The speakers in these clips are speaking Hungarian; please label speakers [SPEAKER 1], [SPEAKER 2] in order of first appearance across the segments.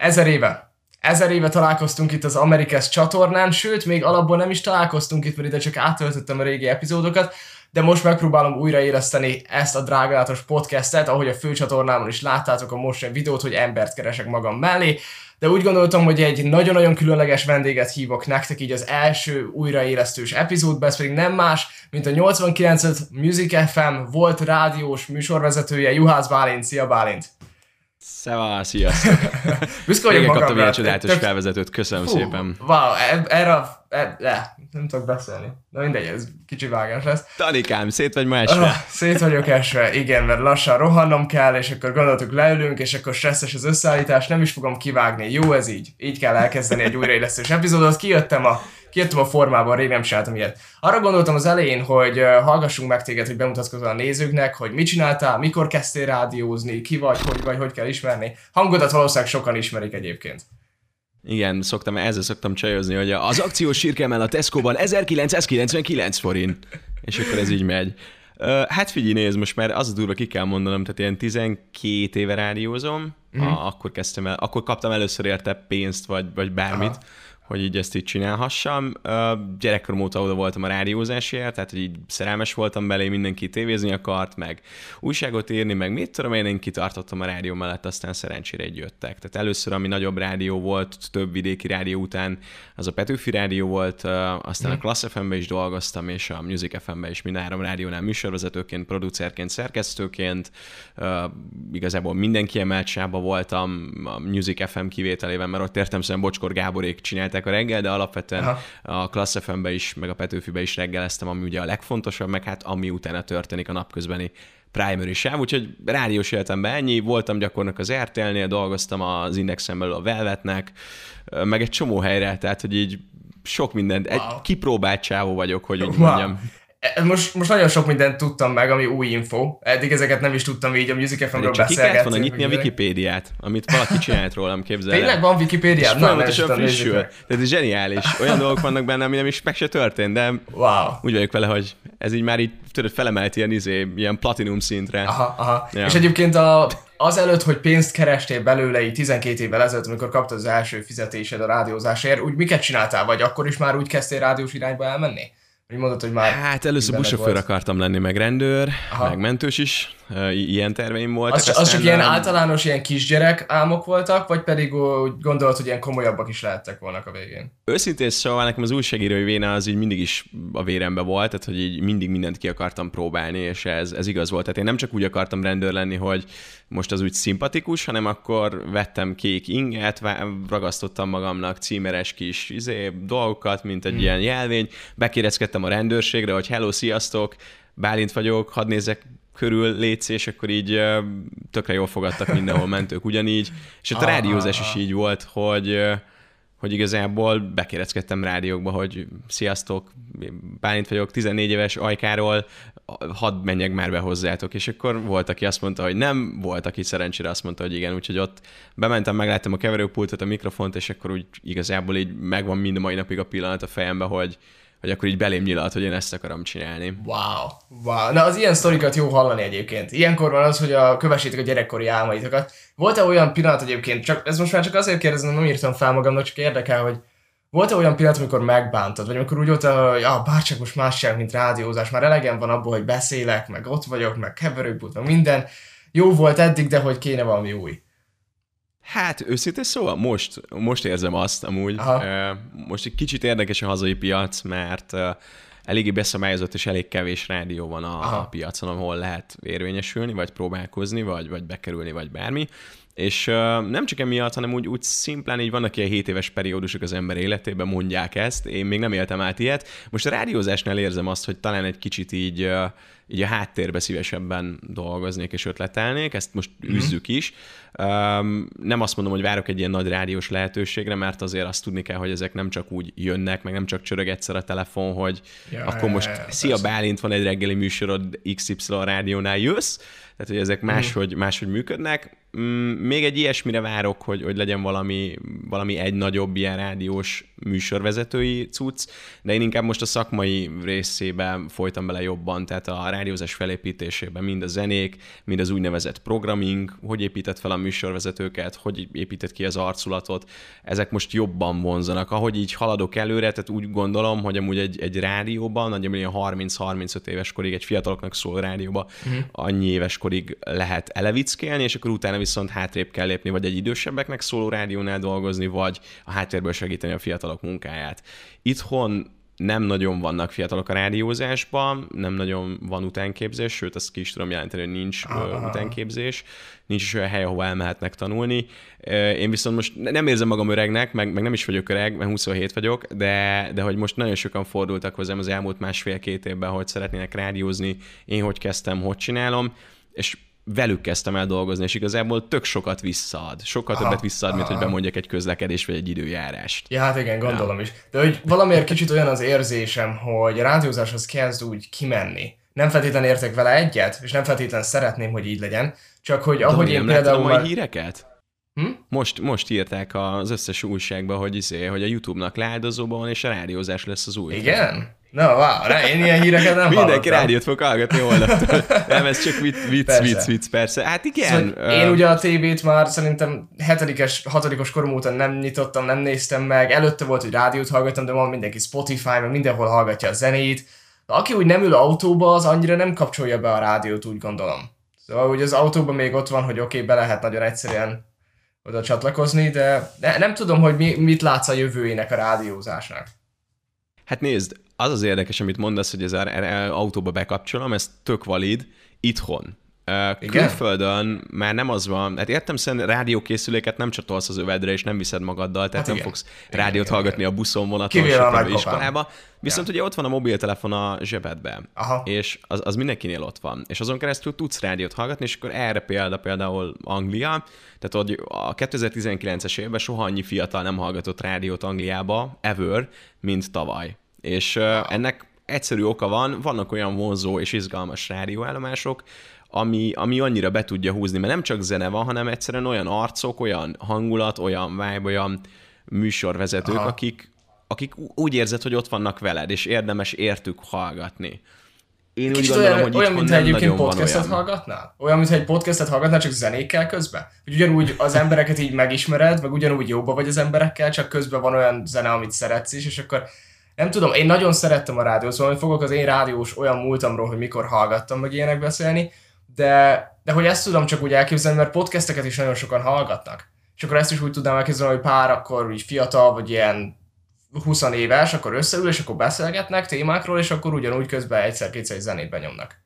[SPEAKER 1] Ezer éve. Ezer éve találkoztunk itt az Amerikesz csatornán, sőt, még alapból nem is találkoztunk itt, mert ide csak átöltöttem a régi epizódokat, de most megpróbálom újraéleszteni ezt a drágálatos podcastet, ahogy a főcsatornámon is láttátok a mostani videót, hogy embert keresek magam mellé, de úgy gondoltam, hogy egy nagyon-nagyon különleges vendéget hívok nektek így az első újraélesztős epizódba, ez pedig nem más, mint a 89 Music FM volt rádiós műsorvezetője, Juhász Bálint. Szia Bálint!
[SPEAKER 2] Szeva, sziasztok!
[SPEAKER 1] Büszke vagyok
[SPEAKER 2] Régen kaptam
[SPEAKER 1] magamra.
[SPEAKER 2] ilyen csodálatos
[SPEAKER 1] Tök-
[SPEAKER 2] felvezetőt, köszönöm
[SPEAKER 1] Fú,
[SPEAKER 2] szépen.
[SPEAKER 1] Wow, e- erre, a- e- le, nem tudok beszélni. Na mindegy, ez kicsi vágás lesz.
[SPEAKER 2] Tanikám, szét vagy ma esve?
[SPEAKER 1] Ah, szét vagyok esve, igen, mert lassan rohannom kell, és akkor gondoltuk leülünk, és akkor stresszes az összeállítás, nem is fogom kivágni. Jó ez így. Így kell elkezdeni egy újraélesztős epizódot. Kijöttem a, kijöttem a formában, rég nem csináltam ilyet. Arra gondoltam az elején, hogy hallgassunk meg téged, hogy bemutatkozol a nézőknek, hogy mit csináltál, mikor kezdtél rádiózni, ki vagy, hogy vagy, hogy kell ismerni. Hangodat valószínűleg sokan ismerik egyébként.
[SPEAKER 2] Igen, szoktam, ezzel szoktam csajozni, hogy az akciós sírkemel a Tesco-ban 1999 forint. És akkor ez így megy. Hát figyelj, nézd, most már az a durva, ki kell mondanom, tehát ilyen 12 éve rádiózom, a, akkor kezdtem el, akkor kaptam először érte pénzt, vagy, vagy bármit,
[SPEAKER 1] Aha.
[SPEAKER 2] Hogy így ezt így csinálhassam. Gyerekkorom óta oda voltam a rádiózásért, tehát hogy így szerelmes voltam belé, mindenki tévézni akart, meg újságot írni, meg mit tudom én, én kitartottam a rádió mellett, aztán szerencsére így jöttek. Tehát először, ami nagyobb rádió volt, több vidéki rádió után, az a Petőfi rádió volt, aztán a Class FM-be is dolgoztam, és a Music FM-be is mind három rádiónál műsorvezetőként, producerként, szerkesztőként, igazából minden kiemelt sába voltam, a Music FM kivételével, mert ott értem szerint Bocskor Gáborék csinálták a reggel, de alapvetően
[SPEAKER 1] Aha.
[SPEAKER 2] a Class FM-be is, meg a Petőfibe is reggeleztem, ami ugye a legfontosabb, meg hát ami utána történik a napközbeni primary sáv, úgyhogy rádiós életemben ennyi, voltam gyakornak az RTL-nél, dolgoztam az Indexen belül a Velvetnek, meg egy csomó helyre, tehát hogy így sok mindent, egy
[SPEAKER 1] Wow.
[SPEAKER 2] kipróbált csávó vagyok, hogy úgy
[SPEAKER 1] Wow.
[SPEAKER 2] mondjam.
[SPEAKER 1] E- Most, most nagyon sok mindent tudtam meg, ami új info. Eddig ezeket nem is tudtam így a Music FM-ről
[SPEAKER 2] Pedig csak ki volna
[SPEAKER 1] beszélgetni.
[SPEAKER 2] nyitni a. Wikipédiát, amit valaki csinált rólam, képzel el.
[SPEAKER 1] Tényleg van
[SPEAKER 2] És
[SPEAKER 1] Wikipédia? Nem
[SPEAKER 2] folyamatosan frissül. Tehát ez zseniális. Olyan dolgok vannak benne, ami nem is meg se történt, de
[SPEAKER 1] Wow.
[SPEAKER 2] úgy vagyok vele, hogy ez így már így tudod, felemelt ilyen, izé, ilyen platinum szintre.
[SPEAKER 1] Aha, aha.
[SPEAKER 2] Ja.
[SPEAKER 1] És egyébként a, az előtt, hogy pénzt kerestél belőle így 12 évvel ezelőtt, amikor kaptad az első fizetésed a rádiózásért, úgy miket csináltál? Vagy akkor is már úgy kezdtél rádiós irányba elmenni? Hogy mondod, hogy már...
[SPEAKER 2] Hát először buszsofőr akartam lenni, meg rendőr,
[SPEAKER 1] Aha.
[SPEAKER 2] Meg mentős is, ilyen terveim voltak.
[SPEAKER 1] Az, az csak ilyen
[SPEAKER 2] nem-
[SPEAKER 1] általános ilyen kisgyerek álmok voltak, vagy pedig úgy gondolod, hogy ilyen komolyabbak is lehettek volna a végén?
[SPEAKER 2] Őszintén szóval nekem az újságírói véne az így mindig is a vérembe volt, tehát hogy így mindig mindent ki akartam próbálni, és ez, ez igaz volt. Tehát én nem csak úgy akartam rendőr lenni, hogy most az úgy szimpatikus, hanem akkor vettem kék inget, ragasztottam magamnak címeres kis izé, dolgokat, mint egy ilyen jelvény, bekérezkedtem a rendőrségre, hogy hello, sziasztok, Bálint vagyok, hadd nézzek körül létsz, és akkor így tökre jól fogadtak mindenhol mentők ugyanígy. És ott a rádiózás is így volt, hogy hogy igazából bekéreckedtem rádiókba, hogy sziasztok, Bálint vagyok, 14 éves ajkáról, hadd menjek már be hozzátok. És akkor volt, aki azt mondta, hogy nem, volt, aki szerencsére azt mondta, hogy igen, úgyhogy ott bementem, megláttam a keverőpultot, a mikrofont, és akkor úgy igazából így megvan mind a mai napig a pillanat a fejembe, hogy, hogy akkor így belém nyilalt, hogy én ezt akarom csinálni.
[SPEAKER 1] Wow, wow. Na az ilyen sztorikat jó hallani egyébként. Ilyenkor van az, hogy a, kövessétek a gyerekkori álmaitokat. Volt-e olyan pillanat egyébként, csak, ez most már csak azért kérdezem, nem írtam fel magamnak, csak érdekel, hogy volt-e olyan pillanat, amikor megbántad, vagy amikor úgy volt, hogy ah, bárcsak most más sem, mint rádiózás, már elegem van abból, hogy beszélek, meg ott vagyok, meg keverőpult, meg minden. Jó volt eddig, de hogy kéne valami új.
[SPEAKER 2] Hát őszintén szóval most, most érzem azt amúgy.
[SPEAKER 1] Aha.
[SPEAKER 2] Most egy kicsit érdekes a hazai piac, mert eléggé beszabályozott és elég kevés rádió van a,
[SPEAKER 1] Aha.
[SPEAKER 2] a piacon, ahol lehet érvényesülni, vagy próbálkozni, vagy, vagy bekerülni, vagy bármi. És ö, nem csak emiatt, hanem úgy, úgy szimplán így vannak ilyen 7 éves periódusok az ember életében, mondják ezt. Én még nem éltem át ilyet. Most a rádiózásnál érzem azt, hogy talán egy kicsit így, ö, így a háttérbe szívesebben dolgoznék és ötletelnék, ezt most üzzük is. Um, nem azt mondom, hogy várok egy ilyen nagy rádiós lehetőségre, mert azért azt tudni kell, hogy ezek nem csak úgy jönnek, meg nem csak csörög egyszer a telefon, hogy
[SPEAKER 1] Ja,
[SPEAKER 2] akkor most
[SPEAKER 1] ja, ja,
[SPEAKER 2] szia
[SPEAKER 1] persze.
[SPEAKER 2] Bálint, van egy reggeli műsorod XY rádiónál jössz, tehát hogy ezek máshogy, máshogy működnek. Mm, még egy ilyesmire várok, hogy, hogy legyen valami, valami egy nagyobb ilyen rádiós műsorvezetői cucc, de én inkább most a szakmai részében folytam bele jobban, tehát a rádiózás felépítésében mind a zenék, mind az úgynevezett programming, hogy épített fel a műsorvezetőket, hogy épített ki az arculatot, ezek most jobban vonzanak. Ahogy így haladok előre, tehát úgy gondolom, hogy amúgy egy, egy rádióban, nagyjából 30-35 éves korig, egy fiataloknak szóló rádióban uh-huh. annyi éves korig lehet elevickélni, és akkor utána viszont hátrébb kell lépni, vagy egy idősebbeknek szóló rádiónál dolgozni, vagy a háttérből segíteni a fiatalok munkáját. Itthon nem nagyon vannak fiatalok a rádiózásban, nem nagyon van utánképzés, sőt, azt ki is tudom jelenteni, hogy nincs Aha. utánképzés, nincs is olyan hely, ahol elmehetnek tanulni. Én viszont most nem érzem magam öregnek, meg, meg nem is vagyok öreg, mert 27 vagyok, de, de hogy most nagyon sokan fordultak hozzám az elmúlt másfél-két évben, hogy szeretnének rádiózni, én hogy kezdtem, hogy csinálom, és velük kezdtem el dolgozni, és igazából tök sokat visszaad. Sokkal aha, többet visszaad, aha. mint hogy bemondjak egy közlekedés vagy egy időjárást.
[SPEAKER 1] Ja, hát igen, gondolom ja. is. De hogy valamiért kicsit olyan az érzésem, hogy a rádiózáshoz kezd úgy kimenni. Nem feltétlenül értek vele egyet, és nem feltétlenül szeretném, hogy így legyen, csak hogy ahogy De én például...
[SPEAKER 2] a mai híreket? Hm? Most, most írták az összes újságba, hogy, izé, hogy a YouTube-nak leáldozóban van, és a rádiózás lesz az új.
[SPEAKER 1] Igen? Na, wow, ne, én ilyen híreket nem
[SPEAKER 2] Mindenki rádiót fog hallgatni holnaptól. nem, ez csak vicc, vicc, persze. vicc, vicc, persze. Hát igen.
[SPEAKER 1] Szóval. Én ugye a tévét már szerintem hetedikes, hatodikos korom óta nem nyitottam, nem néztem meg. Előtte volt, hogy rádiót hallgattam, de ma mindenki Spotify, meg mindenhol hallgatja a zenét. De aki úgy nem ül autóba, az annyira nem kapcsolja be a rádiót, úgy gondolom. Szóval hogy az autóban még ott van, hogy oké, okay, be lehet nagyon egyszerűen oda csatlakozni, de ne, nem tudom, hogy mi, mit látsz a jövőjének a rádiózásnak.
[SPEAKER 2] Hát nézd, az az érdekes, amit mondasz, hogy ez az autóba bekapcsolom, ez tök valid itthon. Igen? Külföldön már nem az van, hát értem szerint rádiókészüléket nem csatolsz az övedre, és nem viszed magaddal, tehát hát nem fogsz igen, rádiót igen, hallgatni igen. a buszon, vonaton, a iskolába. Viszont ja. ugye ott van a mobiltelefon a zsebedben, Aha. és az, az mindenkinél ott van, és azon keresztül tudsz rádiót hallgatni, és akkor erre példa például Anglia, tehát hogy a 2019-es évben soha annyi fiatal nem hallgatott rádiót Angliába, ever, mint tavaly. És ennek egyszerű oka van, vannak olyan vonzó és izgalmas rádióállomások, ami, ami annyira be tudja húzni, mert nem csak zene van, hanem egyszerűen olyan arcok, olyan hangulat, olyan vibe, olyan műsorvezetők, akik, akik úgy érzed, hogy ott vannak veled, és érdemes értük hallgatni.
[SPEAKER 1] Én Kicsit úgy gondolom, olyan, hogy olyan mintha egyébként podcastet olyan. hallgatnál? Olyan, mintha egy podcastet hallgatnál, csak zenékkel közben? Hogy ugyanúgy az embereket így megismered, meg ugyanúgy jóba vagy az emberekkel, csak közben van olyan zene, amit szeretsz is, és akkor nem tudom, én nagyon szerettem a rádiót, szóval fogok az én rádiós olyan múltamról, hogy mikor hallgattam meg ilyenek beszélni, de, de hogy ezt tudom csak úgy elképzelni, mert podcasteket is nagyon sokan hallgatnak. És akkor ezt is úgy tudnám elképzelni, hogy pár akkor így fiatal, vagy ilyen 20 éves, akkor összeül, és akkor beszélgetnek témákról, és akkor ugyanúgy közben egyszer-kétszer zenét benyomnak.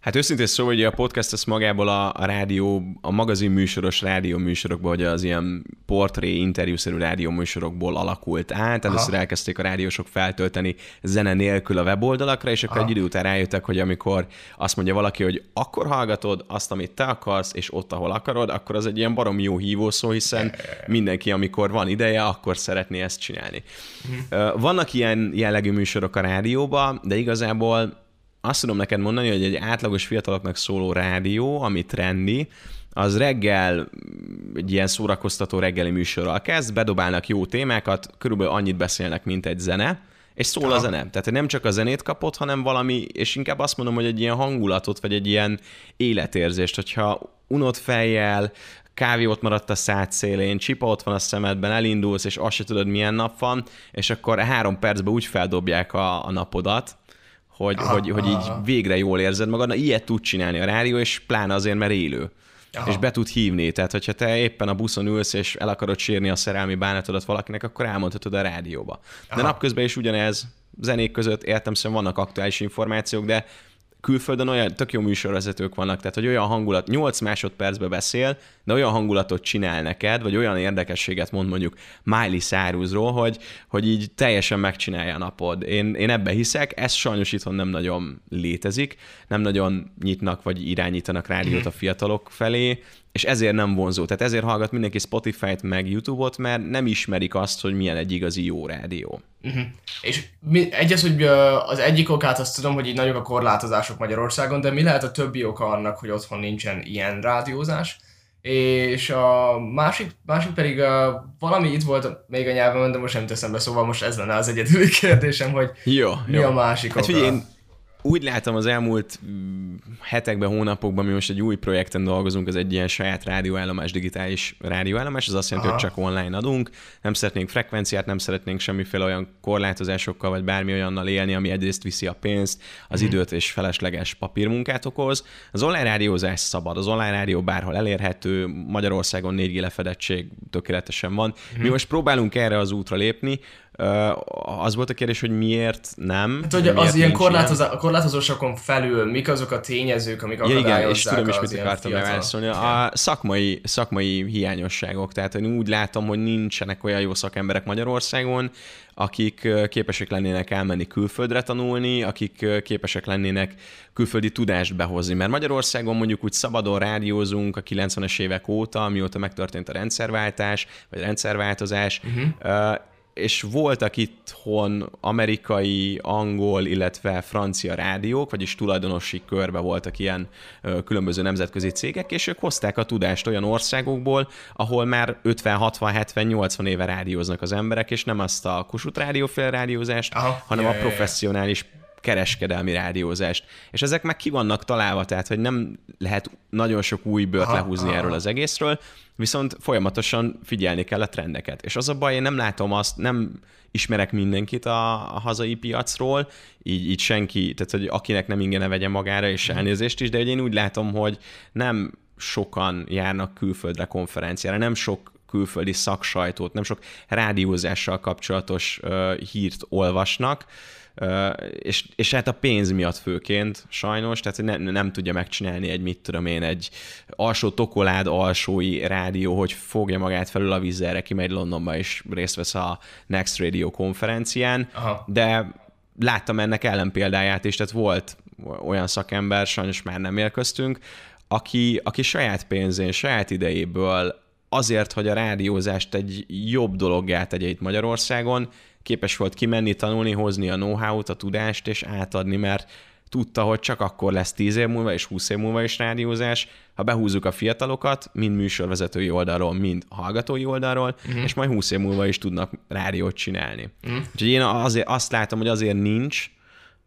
[SPEAKER 2] Hát őszintén szó, hogy a podcast az magából a, a rádió, a magazin műsoros rádió műsorokból, vagy az ilyen portré, interjúszerű rádió műsorokból alakult át. Először Aha. elkezdték a rádiósok feltölteni zene nélkül a weboldalakra, és akkor Aha. egy idő után rájöttek, hogy amikor azt mondja valaki, hogy akkor hallgatod azt, amit te akarsz, és ott, ahol akarod, akkor az egy ilyen barom jó hívószó, hiszen mindenki, amikor van ideje, akkor szeretné ezt csinálni. Uh-huh. Vannak ilyen jellegű műsorok a rádióban, de igazából azt tudom neked mondani, hogy egy átlagos fiataloknak szóló rádió, ami trendi, az reggel egy ilyen szórakoztató reggeli műsorral kezd, bedobálnak jó témákat, körülbelül annyit beszélnek, mint egy zene, és szól Aha. a zene. Tehát nem csak a zenét kapott, hanem valami, és inkább azt mondom, hogy egy ilyen hangulatot, vagy egy ilyen életérzést, hogyha unott fejjel, kávé ott maradt a szád szélén, csipa ott van a szemedben, elindulsz, és azt se tudod, milyen nap van, és akkor három percben úgy feldobják a, a napodat, hogy, aha, hogy, hogy így végre jól érzed magad. Na, ilyet tud csinálni a rádió, és pláne azért, mert élő. Aha. És be tud hívni. Tehát, hogyha te éppen a buszon ülsz, és el akarod sírni a szerelmi bánatodat valakinek, akkor elmondhatod a rádióba. Aha. De napközben is ugyanez, zenék között értem szerint vannak aktuális információk, de külföldön olyan tök jó műsorvezetők vannak, tehát hogy olyan hangulat, 8 másodpercbe beszél, de olyan hangulatot csinál neked, vagy olyan érdekességet mond mondjuk Miley Cyrusról, hogy, hogy így teljesen megcsinálja a napod. Én, én ebbe hiszek, ez sajnos itthon nem nagyon létezik, nem nagyon nyitnak vagy irányítanak rádiót a fiatalok felé, és ezért nem vonzó. Tehát ezért hallgat mindenki Spotify-t meg YouTube-ot, mert nem ismerik azt, hogy milyen egy igazi jó rádió.
[SPEAKER 1] Uh-huh. És mi, egyes, hogy az egyik okát azt tudom, hogy így nagyok a korlátozások Magyarországon, de mi lehet a többi oka annak, hogy otthon nincsen ilyen rádiózás? és a másik, másik pedig a, valami itt volt még a nyelven, de most nem teszem be, szóval most ez lenne az egyedüli kérdésem, hogy
[SPEAKER 2] jó,
[SPEAKER 1] mi
[SPEAKER 2] jó.
[SPEAKER 1] a másik
[SPEAKER 2] Hát
[SPEAKER 1] oka.
[SPEAKER 2] figyelj, én úgy látom az elmúlt mm, hetekben, hónapokban, mi most egy új projekten dolgozunk, az egy ilyen saját rádióállomás, digitális rádióállomás, az azt jelenti,
[SPEAKER 1] Aha.
[SPEAKER 2] hogy csak online adunk, nem szeretnénk frekvenciát, nem szeretnénk semmiféle olyan korlátozásokkal, vagy bármi olyannal élni, ami egyrészt viszi a pénzt, az időt és felesleges papírmunkát okoz. Az online rádiózás szabad, az online rádió bárhol elérhető, Magyarországon 4G lefedettség tökéletesen van. Mi most próbálunk erre az útra lépni, az volt a kérdés, hogy miért nem.
[SPEAKER 1] Hát, hogy
[SPEAKER 2] miért
[SPEAKER 1] az ilyen korlátozá- a korlátozásokon felül mik azok a tényezők, amik
[SPEAKER 2] Ja, igen, és tudom is, mit
[SPEAKER 1] ilyen
[SPEAKER 2] akartam megválaszolni. A szakmai, szakmai hiányosságok. Tehát én úgy látom, hogy nincsenek olyan jó szakemberek Magyarországon, akik képesek lennének elmenni külföldre tanulni, akik képesek lennének külföldi tudást behozni. Mert Magyarországon mondjuk úgy szabadon rádiózunk a 90-es évek óta, mióta megtörtént a rendszerváltás, vagy rendszerváltozás, uh-huh. És voltak itthon amerikai, angol, illetve francia rádiók, vagyis tulajdonosi körbe voltak ilyen különböző nemzetközi cégek, és ők hozták a tudást olyan országokból, ahol már 50, 60, 70, 80 éve rádióznak az emberek, és nem azt a Kossuth rádióféle rádiózást,
[SPEAKER 1] Aha.
[SPEAKER 2] hanem
[SPEAKER 1] Ja,
[SPEAKER 2] a
[SPEAKER 1] ja, ja.
[SPEAKER 2] Kereskedelmi rádiózást. És ezek meg ki vannak találva, tehát hogy nem lehet nagyon sok új bőrt
[SPEAKER 1] Aha,
[SPEAKER 2] lehúzni
[SPEAKER 1] aha.
[SPEAKER 2] erről az egészről, viszont folyamatosan figyelni kell a trendeket. És az a baj, én nem látom azt, nem ismerek mindenkit a, a hazai piacról, így, így senki, tehát hogy akinek nem ingene vegye magára, és elnézést is, de hogy én úgy látom, hogy nem sokan járnak külföldre konferenciára, nem sok külföldi szaksajtót, nem sok rádiózással kapcsolatos uh, hírt olvasnak, Uh, és, és hát a pénz miatt főként sajnos, tehát ne, nem tudja megcsinálni egy, mit tudom én, egy alsó tokolád alsói rádió, hogy fogja magát felül a vízzelre, kimegy Londonba és részt vesz a Next Radio konferencián,
[SPEAKER 1] Aha.
[SPEAKER 2] de láttam ennek ellenpéldáját is, tehát volt olyan szakember, sajnos már nem él köztünk, aki, aki saját pénzén, saját idejéből azért, hogy a rádiózást egy jobb dologgá tegye itt Magyarországon, képes volt kimenni, tanulni, hozni a know-how-t, a tudást, és átadni, mert tudta, hogy csak akkor lesz 10 év múlva és 20 év múlva is rádiózás, ha behúzzuk a fiatalokat, mind műsorvezetői oldalról, mind hallgatói oldalról, uh-huh. és majd 20 év múlva is tudnak rádiót csinálni. Uh-huh. Úgyhogy én azért azt látom, hogy azért nincs,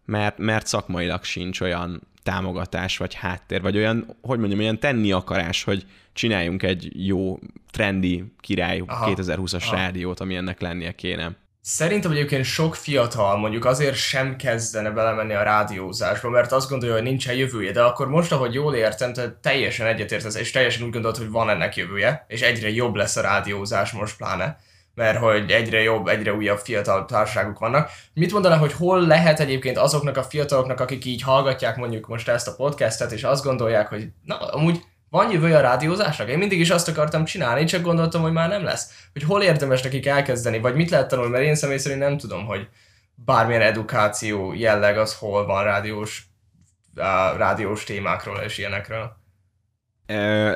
[SPEAKER 2] mert, mert szakmailag sincs olyan támogatás, vagy háttér, vagy olyan, hogy mondjam, olyan tenni akarás, hogy csináljunk egy jó, trendi király
[SPEAKER 1] Aha.
[SPEAKER 2] 2020-as
[SPEAKER 1] Aha.
[SPEAKER 2] rádiót, ami ennek lennie kéne.
[SPEAKER 1] Szerintem egyébként sok fiatal mondjuk azért sem kezdene belemenni a rádiózásba, mert azt gondolja, hogy nincsen jövője, de akkor most, ahogy jól értem, te teljesen egyetértesz, és teljesen úgy gondolod, hogy van ennek jövője, és egyre jobb lesz a rádiózás most pláne, mert hogy egyre jobb, egyre újabb fiatal társaságok vannak. Mit mondaná, hogy hol lehet egyébként azoknak a fiataloknak, akik így hallgatják mondjuk most ezt a podcastet, és azt gondolják, hogy na, amúgy van jövője a rádiózásnak? Én mindig is azt akartam csinálni, csak gondoltam, hogy már nem lesz. Hogy hol érdemes nekik elkezdeni, vagy mit lehet tanulni, mert én személy szerint nem tudom, hogy bármilyen edukáció jelleg az hol van rádiós, á, rádiós témákról és ilyenekről.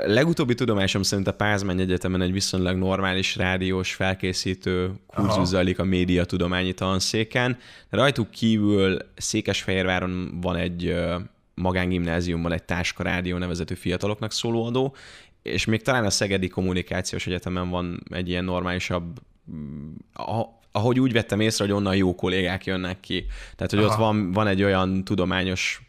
[SPEAKER 2] Legutóbbi tudomásom szerint a Pázmány Egyetemen egy viszonylag normális rádiós felkészítő kurzus
[SPEAKER 1] Aha.
[SPEAKER 2] zajlik a médiatudományi tanszéken. Rajtuk kívül Székesfehérváron van egy magángimnáziumban egy Táska Rádió nevezetű fiataloknak szóló adó, és még talán a Szegedi Kommunikációs Egyetemen van egy ilyen normálisabb mm, ahogy úgy vettem észre, hogy onnan jó kollégák jönnek ki. Tehát, hogy
[SPEAKER 1] Aha.
[SPEAKER 2] ott van, van egy olyan tudományos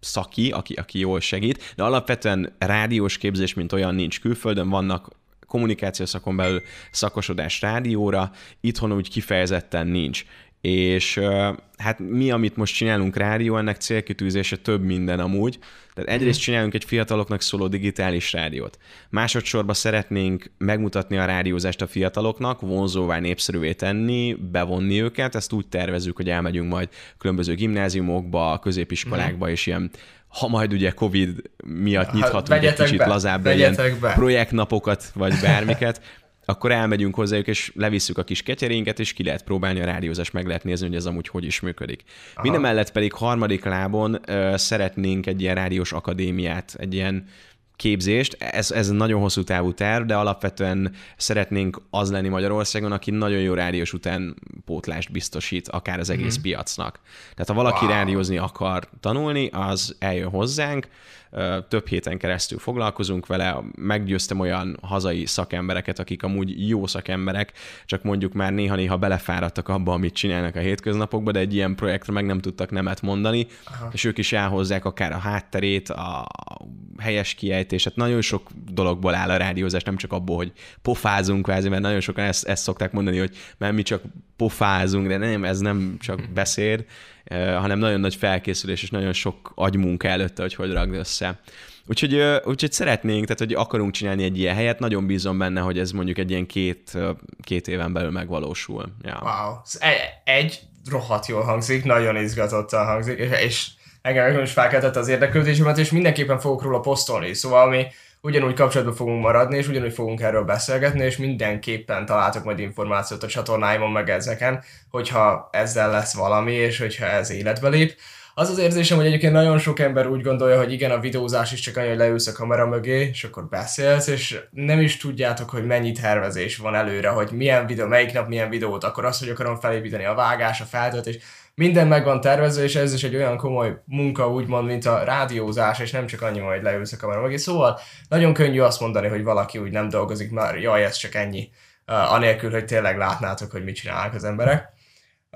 [SPEAKER 2] szaki, aki, aki jól segít, de alapvetően rádiós képzés, mint olyan nincs külföldön, vannak kommunikációs szakon belül szakosodás rádióra, itthon úgy kifejezetten nincs. És hát mi, amit most csinálunk rádió, ennek célkitűzése több minden amúgy. Tehát egyrészt csinálunk egy fiataloknak szóló digitális rádiót. Másodszorban szeretnénk megmutatni a rádiózást a fiataloknak, vonzóvá népszerűvé tenni, bevonni őket. Ezt úgy tervezzük, hogy elmegyünk majd különböző gimnáziumokba, középiskolákba, és ilyen ha majd ugye Covid miatt nyithatunk egy kicsit
[SPEAKER 1] be,
[SPEAKER 2] lazábbra ilyen
[SPEAKER 1] vegyetek be.
[SPEAKER 2] projektnapokat, vagy bármiket, akkor elmegyünk hozzájuk, és levisszük a kis ketyerénket, és ki lehet próbálni a rádiózást, meg lehet nézni, hogy ez amúgy hogy is működik. Aha. Minden mellett pedig harmadik lábon ö, szeretnénk egy ilyen rádiós akadémiát, egy ilyen képzést. Ez, ez nagyon hosszú távú terv, de alapvetően szeretnénk az lenni Magyarországon, aki nagyon jó rádiós után pótlást biztosít, akár az egész mm. piacnak. Tehát ha valaki wow. rádiózni akar tanulni, az eljön hozzánk, több héten keresztül foglalkozunk vele, meggyőztem olyan hazai szakembereket, akik amúgy jó szakemberek, csak mondjuk már néha-néha belefáradtak abba, amit csinálnak a hétköznapokban, de egy ilyen projektre meg nem tudtak nemet mondani, Aha. és ők is elhozzák akár a hátterét, a helyes kiejtéset, nagyon sok dologból áll a rádiózás, nem csak abból, hogy pofázunk kvázi, mert nagyon sokan ezt, ezt szokták mondani, hogy mert mi csak pofázunk, de nem, ez nem csak hm. beszéd, hanem nagyon nagy felkészülés és nagyon sok agymunka előtte, hogy hogy ragd össze. Úgyhogy, úgyhogy szeretnénk, tehát hogy akarunk csinálni egy ilyen helyet, nagyon bízom benne, hogy ez mondjuk egy ilyen két, két éven belül megvalósul. Ja.
[SPEAKER 1] Wow. Egy rohadt jól hangzik, nagyon izgatottan hangzik, és engem is felkeltette az érdeklődésemet, és mindenképpen fogok róla posztolni. Szóval mi ugyanúgy kapcsolatban fogunk maradni, és ugyanúgy fogunk erről beszélgetni, és mindenképpen találtok majd információt a csatornáimon meg ezeken, hogyha ezzel lesz valami, és hogyha ez életbe lép. Az az érzésem, hogy egyébként nagyon sok ember úgy gondolja, hogy igen, a videózás is csak annyi, hogy leülsz a kamera mögé, és akkor beszélsz, és nem is tudjátok, hogy mennyi tervezés van előre, hogy milyen videó, melyik nap milyen videót, akkor azt, hogy akarom felépíteni a vágás, a feltöltés, minden meg van tervezve, és ez is egy olyan komoly munka, úgymond, mint a rádiózás, és nem csak annyi, hogy leülsz a kamera mögé. Szóval nagyon könnyű azt mondani, hogy valaki úgy nem dolgozik, mert jaj, ez csak ennyi, uh, anélkül, hogy tényleg látnátok, hogy mit csinálnak az emberek.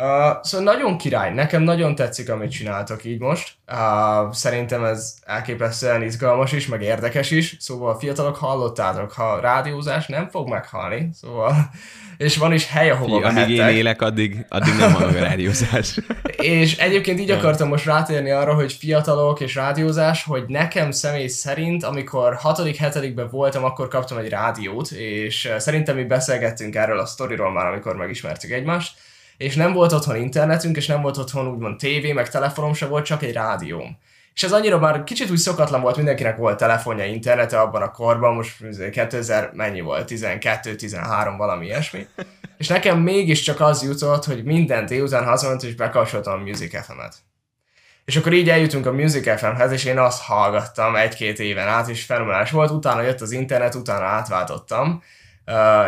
[SPEAKER 1] Uh, szóval nagyon király, nekem nagyon tetszik, amit csináltok így most. Uh, szerintem ez elképesztően izgalmas is, meg érdekes is. Szóval fiatalok hallottátok, ha rádiózás nem fog meghalni, szóval és van is hely, ahova
[SPEAKER 2] Fí, Amíg én élek, addig, addig nem van a rádiózás.
[SPEAKER 1] és egyébként így akartam most rátérni arra, hogy fiatalok és rádiózás, hogy nekem személy szerint, amikor 6.-7. voltam, akkor kaptam egy rádiót, és szerintem mi beszélgettünk erről a sztoriról már, amikor megismertük egymást, és nem volt otthon internetünk, és nem volt otthon úgymond tévé, meg telefonom se volt, csak egy rádióm. És ez annyira már kicsit úgy szokatlan volt, mindenkinek volt telefonja, internete abban a korban, most 2000 mennyi volt, 12, 13, valami ilyesmi. És nekem mégiscsak az jutott, hogy minden délután hazament, és bekapcsoltam a Music FM-et. És akkor így eljutunk a Music FM-hez, és én azt hallgattam egy-két éven át, és fenomenális volt, utána jött az internet, utána átváltottam,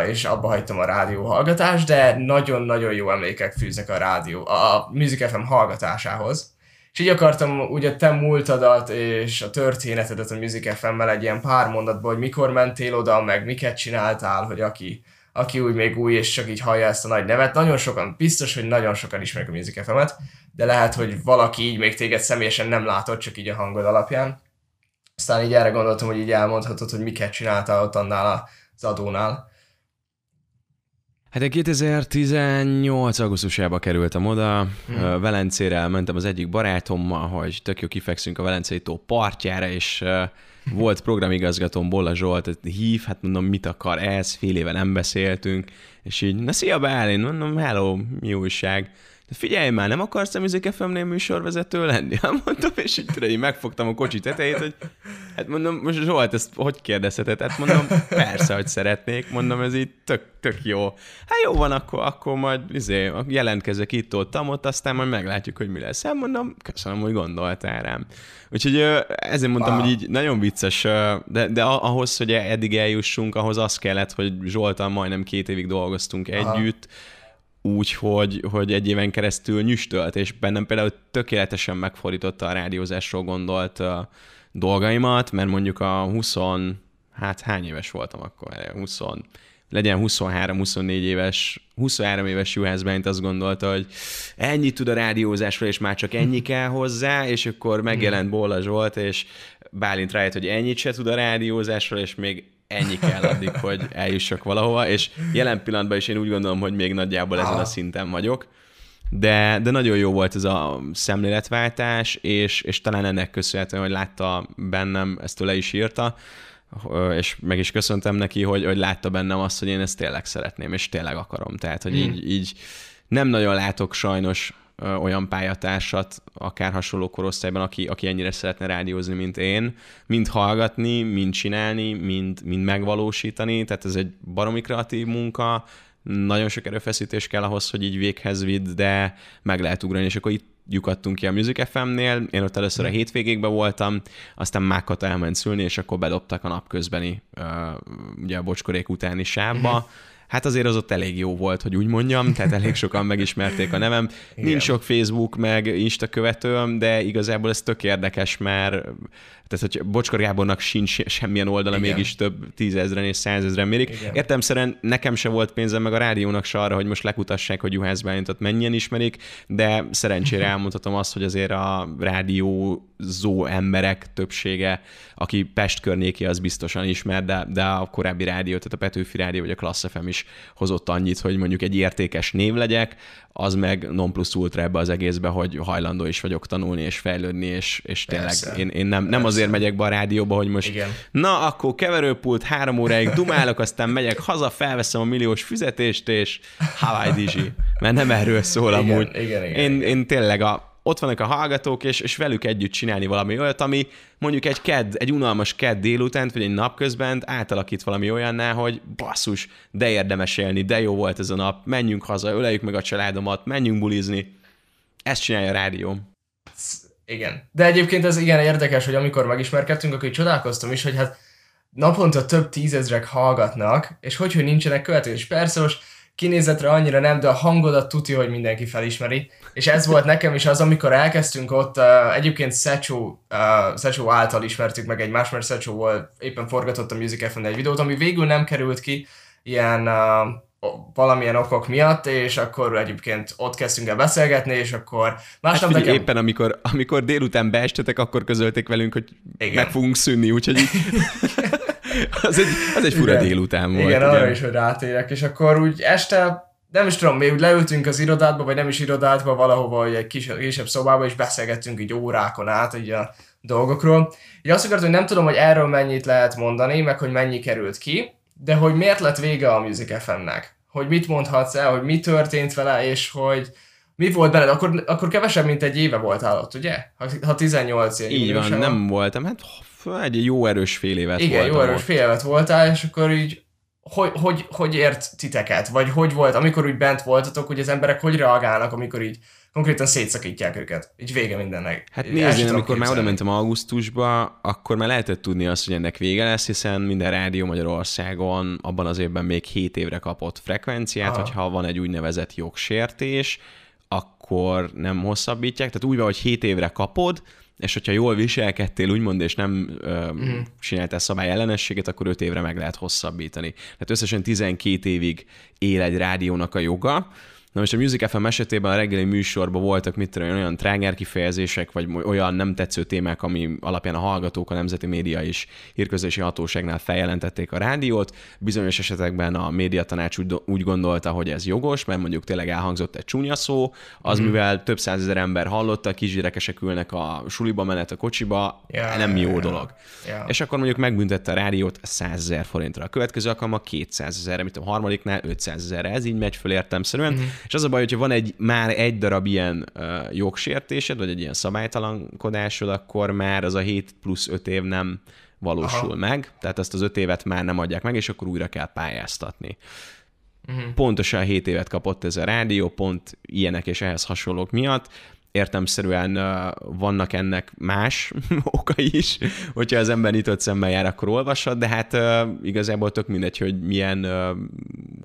[SPEAKER 1] és abba hagytam a rádió hallgatást, de nagyon-nagyon jó emlékek fűznek a rádió, a Music FM hallgatásához. És így akartam ugye te múltadat és a történetedet a Music FM-mel egy ilyen pár mondatban, hogy mikor mentél oda, meg miket csináltál, hogy aki, aki úgy még új, és csak így hallja ezt a nagy nevet. Nagyon sokan, biztos, hogy nagyon sokan ismerik a Music FM-et, de lehet, hogy valaki így még téged személyesen nem látott, csak így a hangod alapján. Aztán így erre gondoltam, hogy így elmondhatod, hogy miket csináltál ott annál az adónál.
[SPEAKER 2] Hát én 2018. augusztusában kerültem oda, hmm. Velencére mentem az egyik barátommal, hogy tök jó kifekszünk a Velencei tó partjára, és volt programigazgatóm Bolla Zsolt, hív, hát mondom, mit akar ez, fél éve nem beszéltünk, és így, na szia Bálin, mondom, hello, mi újság? De figyelj már, nem akarsz a Music fm műsorvezető lenni? Hát mondom, és így tudod, így megfogtam a kocsi tetejét, hogy hát mondom, most Zsolt, ezt hogy kérdezheted? Hát mondom, persze, hogy szeretnék, mondom, ez így tök, tök jó. Hát jó van, akkor, akkor majd izé, jelentkezek itt, ott, ott, aztán majd meglátjuk, hogy mi lesz. Hát mondom, köszönöm, hogy gondoltál rám. Úgyhogy ezért mondtam, wow. hogy így nagyon vicces, de, de ahhoz, hogy eddig eljussunk, ahhoz az kellett, hogy Zsoltal majdnem két évig dolgoztunk Aha. együtt, úgy, hogy, hogy egy éven keresztül nyüstölt, és bennem például tökéletesen megfordította a rádiózásról gondolt uh, dolgaimat, mert mondjuk a 20, hát hány éves voltam akkor? 20, legyen 23-24 éves, 23 éves Juhász Bányt azt gondolta, hogy ennyit tud a rádiózásról, és már csak ennyi kell hozzá, és akkor megjelent Bolla Zsolt, és Bálint rájött, hogy ennyit se tud a rádiózásról, és még ennyi kell addig, hogy eljussak valahova, és jelen pillanatban is én úgy gondolom, hogy még nagyjából ezen a szinten vagyok, de, de nagyon jó volt ez a szemléletváltás, és, és talán ennek köszönhetően, hogy látta bennem, ezt le is írta, és meg is köszöntem neki, hogy, hogy látta bennem azt, hogy én ezt tényleg szeretném, és tényleg akarom. Tehát, hogy hmm. így, így nem nagyon látok sajnos olyan pályatársat, akár hasonló korosztályban, aki, aki ennyire szeretne rádiózni, mint én, mind hallgatni, mind csinálni, mind, mind megvalósítani, tehát ez egy baromi kreatív munka, nagyon sok erőfeszítés kell ahhoz, hogy így véghez vidd, de meg lehet ugrani, és akkor itt lyukadtunk ki a Music FM-nél, én ott először a hétvégékben voltam, aztán Mákat elment szülni, és akkor bedobtak a napközbeni, uh, ugye a bocskorék utáni sávba, hát azért az ott elég jó volt, hogy úgy mondjam, tehát elég sokan megismerték a nevem. Igen. Nincs sok Facebook meg Insta követőm, de igazából ez tök érdekes, mert tehát, hogy Bocskor Gábornak sincs semmilyen oldala, Igen. mégis több tízezren és százezren mérik. Igen. Értem szerint nekem se volt pénzem, meg a rádiónak se arra, hogy most lekutassák, hogy Juhász Bálintot mennyien ismerik, de szerencsére elmondhatom azt, hogy azért a rádiózó emberek többsége, aki Pest környéki, az biztosan ismer, de, de a korábbi rádió, tehát a Petőfi Rádió vagy a Klassz FM is hozott annyit, hogy mondjuk egy értékes név legyek, az meg non plus ultra ebbe az egészbe, hogy hajlandó is vagyok tanulni és fejlődni, és, és tényleg én, én nem, nem azért megyek be a rádióba, hogy most Igen. na, akkor keverőpult három óráig dumálok, aztán megyek haza, felveszem a milliós fizetést, és Hawaii Dizsi. Mert nem erről szól igen, amúgy. Igen, igen, én, igen. én tényleg a, ott vannak a hallgatók, és, és velük együtt csinálni valami olyat, ami mondjuk egy kedd, egy unalmas kedd délután, vagy egy napközben átalakít valami olyanná, hogy basszus, de érdemes élni, de jó volt ez a nap, menjünk haza, öleljük meg a családomat, menjünk bulizni. Ezt csinálja a rádió.
[SPEAKER 1] Igen. De egyébként ez igen érdekes, hogy amikor megismerkedtünk, akkor csodálkoztam is, hogy hát naponta több tízezrek hallgatnak, és hogy, hogy nincsenek követők. És persze most kinézetre annyira nem, de a hangodat tuti, hogy mindenki felismeri. És ez volt nekem is az, amikor elkezdtünk ott, uh, egyébként Szecsó, uh, Szecsó által ismertük meg egymást, mert Szecsó volt, éppen forgatott a Music fm egy videót, ami végül nem került ki, ilyen uh, valamilyen okok miatt, és akkor egyébként ott kezdtünk el beszélgetni, és akkor
[SPEAKER 2] másnap hát nekem... éppen amikor, amikor délután beestetek, akkor közölték velünk, hogy Igen. meg fogunk szűnni, úgyhogy az, egy, az egy fura igen. délután volt.
[SPEAKER 1] Igen, igen, arra is, hogy rátérek, és akkor úgy este nem is tudom, mi úgy leültünk az irodátba, vagy nem is irodátba, valahova, vagy egy kis, kisebb szobába, és beszélgettünk így órákon át így a dolgokról. Így azt akartam, hogy nem tudom, hogy erről mennyit lehet mondani, meg hogy mennyi került ki, de hogy miért lett vége a Music FM-nek. Hogy mit mondhatsz el, hogy mi történt vele, és hogy mi volt benned? Akkor, akkor kevesebb, mint egy éve voltál ott, ugye? Ha, ha 18 év.
[SPEAKER 2] Így van, nem voltam. Hát egy jó erős fél évet
[SPEAKER 1] Igen, jó erős fél évet voltál, és akkor így hogy, hogy, hogy ért titeket? Vagy hogy volt, amikor úgy bent voltatok, hogy az emberek hogy reagálnak, amikor így konkrétan szétszakítják őket. Így vége mindennek.
[SPEAKER 2] Hát nézd, én amikor már oda mentem augusztusba, akkor már lehetett tudni azt, hogy ennek vége lesz, hiszen minden rádió Magyarországon abban az évben még 7 évre kapott frekvenciát, Aha. hogyha van egy úgynevezett jogsértés, akkor nem hosszabbítják. Tehát úgy van, hogy 7 évre kapod, és hogyha jól viselkedtél, úgymond, és nem ö, mm. csináltál szabály ellenességet, akkor 5 évre meg lehet hosszabbítani. Tehát összesen 12 évig él egy rádiónak a joga, Na most a Music FM esetében a reggeli műsorban voltak mit tudom, olyan tráger kifejezések, vagy olyan nem tetsző témák, ami alapján a hallgatók, a nemzeti média is hírközlési hatóságnál feljelentették a rádiót. Bizonyos esetekben a médiatanács úgy, úgy gondolta, hogy ez jogos, mert mondjuk tényleg elhangzott egy csúnya szó, az mm. mivel több százezer ember hallotta, kisgyerekesek ülnek a suliba menet a kocsiba, yeah, nem jó yeah, dolog. Yeah. És akkor mondjuk megbüntette a rádiót 100 ezer forintra. A következő alkalommal 200 ezerre, mint a harmadiknál 500 ezerre. Ez így megy föl értemszerűen. Mm-hmm. És az a baj, hogyha van egy, már egy darab ilyen uh, jogsértésed, vagy egy ilyen szabálytalankodásod, akkor már az a 7 plusz 5 év nem valósul Aha. meg, tehát ezt az 5 évet már nem adják meg, és akkor újra kell pályáztatni. Uh-huh. Pontosan 7 évet kapott ez a rádió, pont ilyenek és ehhez hasonlók miatt, értemszerűen vannak ennek más okai is, hogyha az ember nyitott szemmel jár, akkor olvasod, de hát igazából tök mindegy, hogy milyen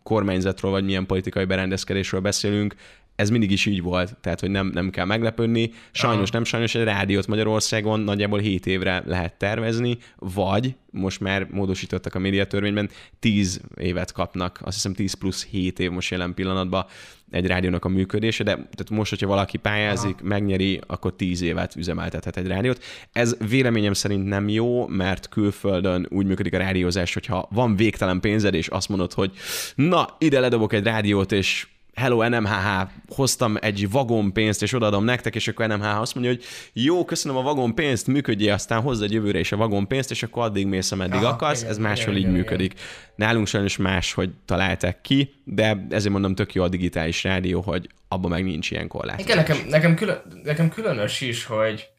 [SPEAKER 2] kormányzatról vagy milyen politikai berendezkedésről beszélünk, ez mindig is így volt, tehát hogy nem, nem kell meglepődni. Sajnos, nem sajnos, egy rádiót Magyarországon nagyjából 7 évre lehet tervezni, vagy most már módosítottak a médiatörvényben, 10 évet kapnak, azt hiszem 10 plusz 7 év most jelen pillanatban egy rádiónak a működése, de tehát most, hogyha valaki pályázik, Aha. megnyeri, akkor 10 évet üzemeltethet egy rádiót. Ez véleményem szerint nem jó, mert külföldön úgy működik a rádiózás, hogyha van végtelen pénzed, és azt mondod, hogy na, ide ledobok egy rádiót, és hello NMHH, hoztam egy vagon pénzt, és odaadom nektek, és akkor NMHH azt mondja, hogy jó, köszönöm a vagon pénzt, működjél, aztán hozz egy jövőre is a vagon pénzt, és akkor addig mész, ameddig Aha, akarsz, igen, ez máshol igen, így igen, működik. Igen. Nálunk sajnos más, hogy találták ki, de ezért mondom, tök jó a digitális rádió, hogy abban meg nincs ilyen korlát.
[SPEAKER 1] Igen, nekem, nekem, külön, nekem különös is, hogy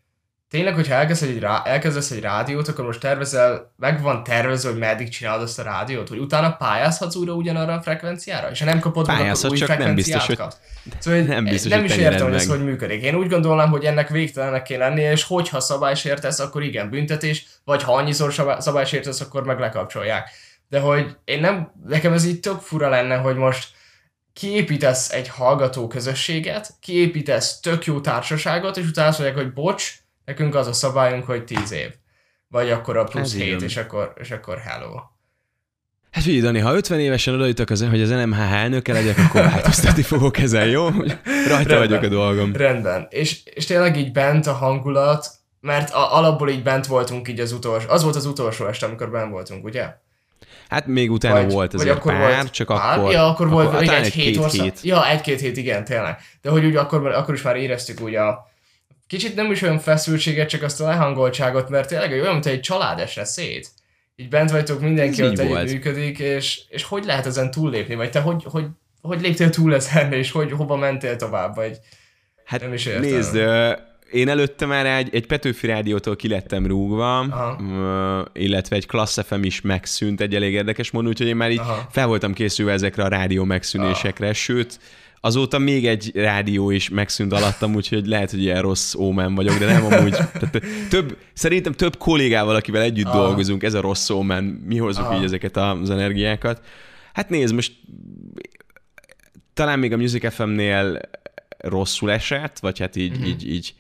[SPEAKER 1] tényleg, hogyha elkezdesz egy, rá, elkezdesz egy rádiót, akkor most tervezel, meg van tervezve, hogy meddig csinálod azt a rádiót, hogy utána pályázhatsz újra ugyanarra a frekvenciára, és ha nem kapod meg, akkor új
[SPEAKER 2] csak nem biztos, hogy,
[SPEAKER 1] szóval nem, biztos, nem is értem, hogy ez hogy működik. Én úgy gondolom, hogy ennek végtelennek kéne lennie, és hogyha szabálysértesz, akkor igen, büntetés, vagy ha annyiszor szabálysértesz, akkor meg lekapcsolják. De hogy én nem, nekem ez így tök fura lenne, hogy most kiépítesz egy hallgató közösséget, kiépítesz tök jó társaságot, és utána azt mondják, hogy bocs, nekünk az a szabályunk, hogy 10 év. Vagy akkor a plusz 7, és akkor, és akkor hello.
[SPEAKER 2] Hát figyelj, Dani, ha 50 évesen odajutok az, hogy az NMH elnöke legyek, akkor változtatni fogok ezen, jó? Rajta Rendben. vagyok a dolgom.
[SPEAKER 1] Rendben. És, és tényleg így bent a hangulat, mert a, alapból így bent voltunk így az utolsó, az volt az utolsó este, amikor bent voltunk, ugye?
[SPEAKER 2] Hát még utána vagy, volt azért akkor pár, volt csak pár? akkor...
[SPEAKER 1] Ja, akkor, akkor volt egy, egy hét, hét, hét. Ja, egy-két hét, igen, tényleg. De hogy úgy akkor, akkor is már éreztük úgy a, kicsit nem is olyan feszültséget, csak azt a lehangoltságot, mert tényleg olyan, mint egy család esne szét. Így bent vagytok, mindenki ott együtt működik, és, és hogy lehet ezen túllépni, vagy te hogy, hogy, hogy léptél túl ezen, és hogy hova mentél tovább, vagy
[SPEAKER 2] hát nem is értem. Nézd, én előtte már egy, egy Petőfi Rádiótól kilettem rúgva, Aha. illetve egy Klassz FM is megszűnt egy elég érdekes módon, úgyhogy én már így Aha. fel voltam készülve ezekre a rádió megszűnésekre, Aha. sőt, azóta még egy rádió is megszűnt alattam, úgyhogy lehet, hogy ilyen rossz ómen vagyok, de nem amúgy. Tehát több, szerintem több kollégával, akivel együtt Aha. dolgozunk, ez a rossz ómen, mi hozzuk Aha. így ezeket az energiákat. Hát nézd, most talán még a Music FM-nél rosszul esett, vagy hát így, uh-huh. így, így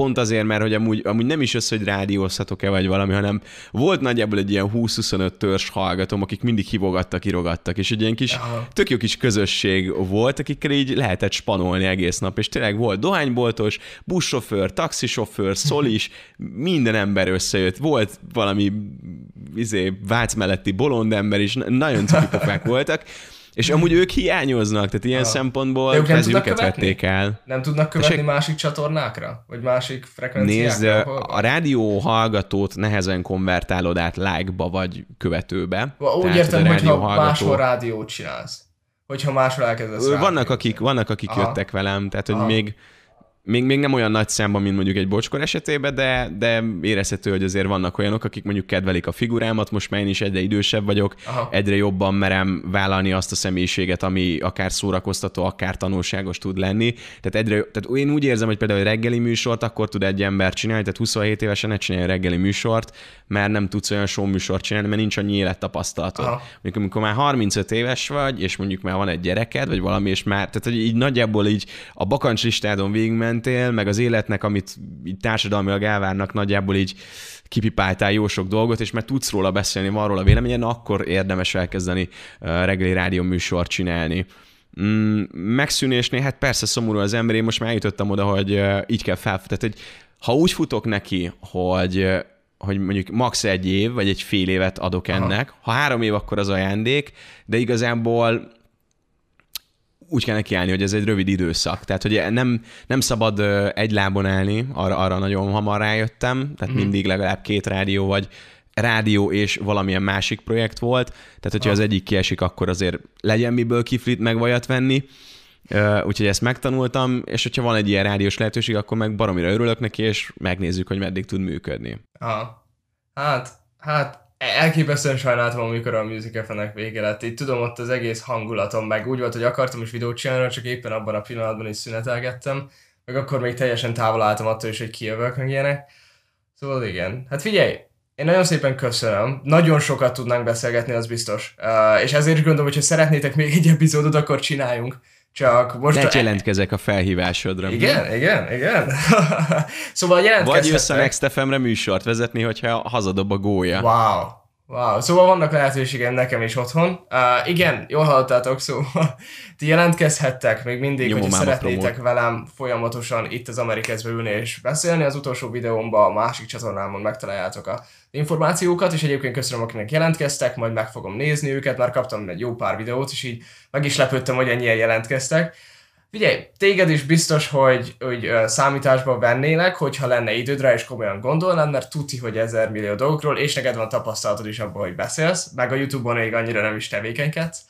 [SPEAKER 2] pont azért, mert hogy amúgy, amúgy nem is az, hogy rádiózhatok-e vagy valami, hanem volt nagyjából egy ilyen 20-25 törzs hallgatom, akik mindig hívogattak, irogattak, és egy ilyen kis, Aha. tök jó kis közösség volt, akikkel így lehetett spanolni egész nap, és tényleg volt dohányboltos, buszsofőr, taxisofőr, szolis, minden ember összejött, volt valami izé, Vác melletti bolond ember is, nagyon cukipofák voltak, és amúgy ők hiányoznak, tehát ilyen ja. szempontból ők nem vették el.
[SPEAKER 1] Nem tudnak követni másik csatornákra? Vagy másik frekvenciákra?
[SPEAKER 2] Nézd, a rádió hallgatót nehezen konvertálod át like-ba vagy követőbe.
[SPEAKER 1] Úgy tehát, értem, hogy ha hallgató... máshol rádiót csinálsz. Hogyha máshol elkezdesz
[SPEAKER 2] Vannak, akik, vannak, akik Aha. jöttek velem, tehát hogy Aha. még még, még nem olyan nagy számban, mint mondjuk egy bocskor esetében, de, de érezhető, hogy azért vannak olyanok, akik mondjuk kedvelik a figurámat, most már én is egyre idősebb vagyok, Aha. egyre jobban merem vállalni azt a személyiséget, ami akár szórakoztató, akár tanulságos tud lenni. Tehát, egyre, tehát én úgy érzem, hogy például egy reggeli műsort akkor tud egy ember csinálni, tehát 27 évesen ne csinálj reggeli műsort, mert nem tudsz olyan show műsort csinálni, mert nincs annyi élettapasztalatod. Aha. Mondjuk amikor már 35 éves vagy, és mondjuk már van egy gyereked, vagy valami, és már, tehát hogy így nagyjából így a bakancslistádon végigment, mentél, meg az életnek, amit így társadalmilag elvárnak, nagyjából így kipipáltál jó sok dolgot, és mert tudsz róla beszélni, van róla véleményen, akkor érdemes elkezdeni reggeli rádió műsort csinálni. Mm, megszűnésnél, hát persze szomorú az ember, én most már eljutottam oda, hogy így kell fel, tehát hogy ha úgy futok neki, hogy hogy mondjuk max. egy év, vagy egy fél évet adok ennek. Aha. Ha három év, akkor az ajándék, de igazából úgy kell nekiállni, hogy ez egy rövid időszak. Tehát, hogy nem, nem szabad egy lábon állni, arra, arra nagyon hamar rájöttem, tehát mm. mindig legalább két rádió vagy rádió és valamilyen másik projekt volt, tehát hogyha ah. az egyik kiesik, akkor azért legyen miből kiflit meg vajat venni, úgyhogy ezt megtanultam, és hogyha van egy ilyen rádiós lehetőség, akkor meg baromira örülök neki, és megnézzük, hogy meddig tud működni.
[SPEAKER 1] Aha. Hát, hát elképesztően sajnáltam, amikor a Music fm vége lett. Itt tudom, ott az egész hangulatom, meg úgy volt, hogy akartam is videót csinálni, csak éppen abban a pillanatban is szünetelgettem, meg akkor még teljesen távol álltam attól is, hogy kijövök, meg ilyenek. Szóval igen. Hát figyelj, én nagyon szépen köszönöm. Nagyon sokat tudnánk beszélgetni, az biztos. Uh, és ezért is gondolom, hogy ha szeretnétek még egy epizódot, akkor csináljunk. Csak most...
[SPEAKER 2] A... jelentkezek a felhívásodra.
[SPEAKER 1] Igen, igen, igen. szóval jelentkezhetek.
[SPEAKER 2] Vagy jössz a Next FM-re műsort vezetni, hogyha hazadob a gólya.
[SPEAKER 1] Wow. Wow, szóval vannak lehetőségem nekem is otthon. Uh, igen, jól hallottátok, szóval ti jelentkezhettek még mindig, Nyomom hogyha szeretnétek promót. velem folyamatosan itt az Amerikezbe ülni és beszélni. Az utolsó videómban a másik csatornámon megtaláljátok a információkat, és egyébként köszönöm, akinek jelentkeztek, majd meg fogom nézni őket, már kaptam egy jó pár videót, és így meg is lepődtem, hogy ennyien jelentkeztek. Figyelj, téged is biztos, hogy, hogy számításba vennélek, hogyha lenne időd rá, és komolyan gondolnád, mert tuti, hogy ezer millió dolgokról, és neked van tapasztalatod is abban, hogy beszélsz, meg a Youtube-on még annyira nem is tevékenykedsz.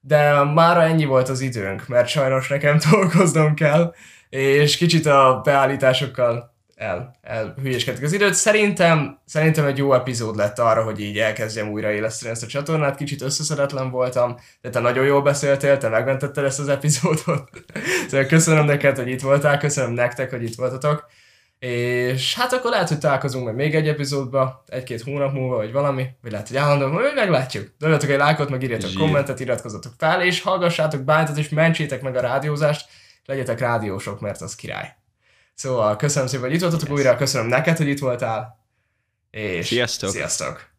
[SPEAKER 1] De már ennyi volt az időnk, mert sajnos nekem dolgoznom kell, és kicsit a beállításokkal el, el hülyéskedtük az időt. Szerintem, szerintem egy jó epizód lett arra, hogy így elkezdjem újra éleszteni ezt a csatornát. Kicsit összeszedetlen voltam, de te nagyon jól beszéltél, te megmentetted ezt az epizódot. szóval köszönöm neked, hogy itt voltál, köszönöm nektek, hogy itt voltatok. És hát akkor lehet, hogy találkozunk meg még egy epizódba, egy-két hónap múlva, vagy valami, vagy lehet, hogy állandóan, majd meglátjuk. Dobjatok egy lájkot, meg írjatok
[SPEAKER 2] Zsír.
[SPEAKER 1] kommentet, iratkozzatok fel, és hallgassátok bántat, és mentsétek meg a rádiózást, legyetek rádiósok, mert az király. Szóval köszönöm szépen, hogy itt voltatok
[SPEAKER 2] Yes.
[SPEAKER 1] újra, köszönöm neked, hogy itt voltál, és
[SPEAKER 2] Sziasztok.
[SPEAKER 1] sziasztok.